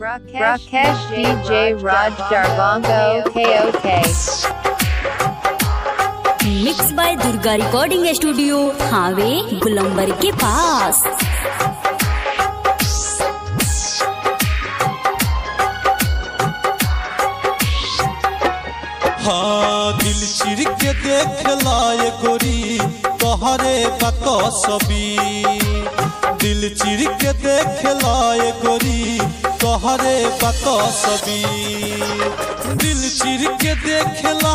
Rakesh DJ Raj Darbongo KOK. Mix by Durga recording studio हावे गुलंबर के पास हाँ दिल चिर के देख लाए गोरी तोहरे बकसबी दिल चिर के देख लाए गोरी तोहरे सभी दिल चिर के देख ला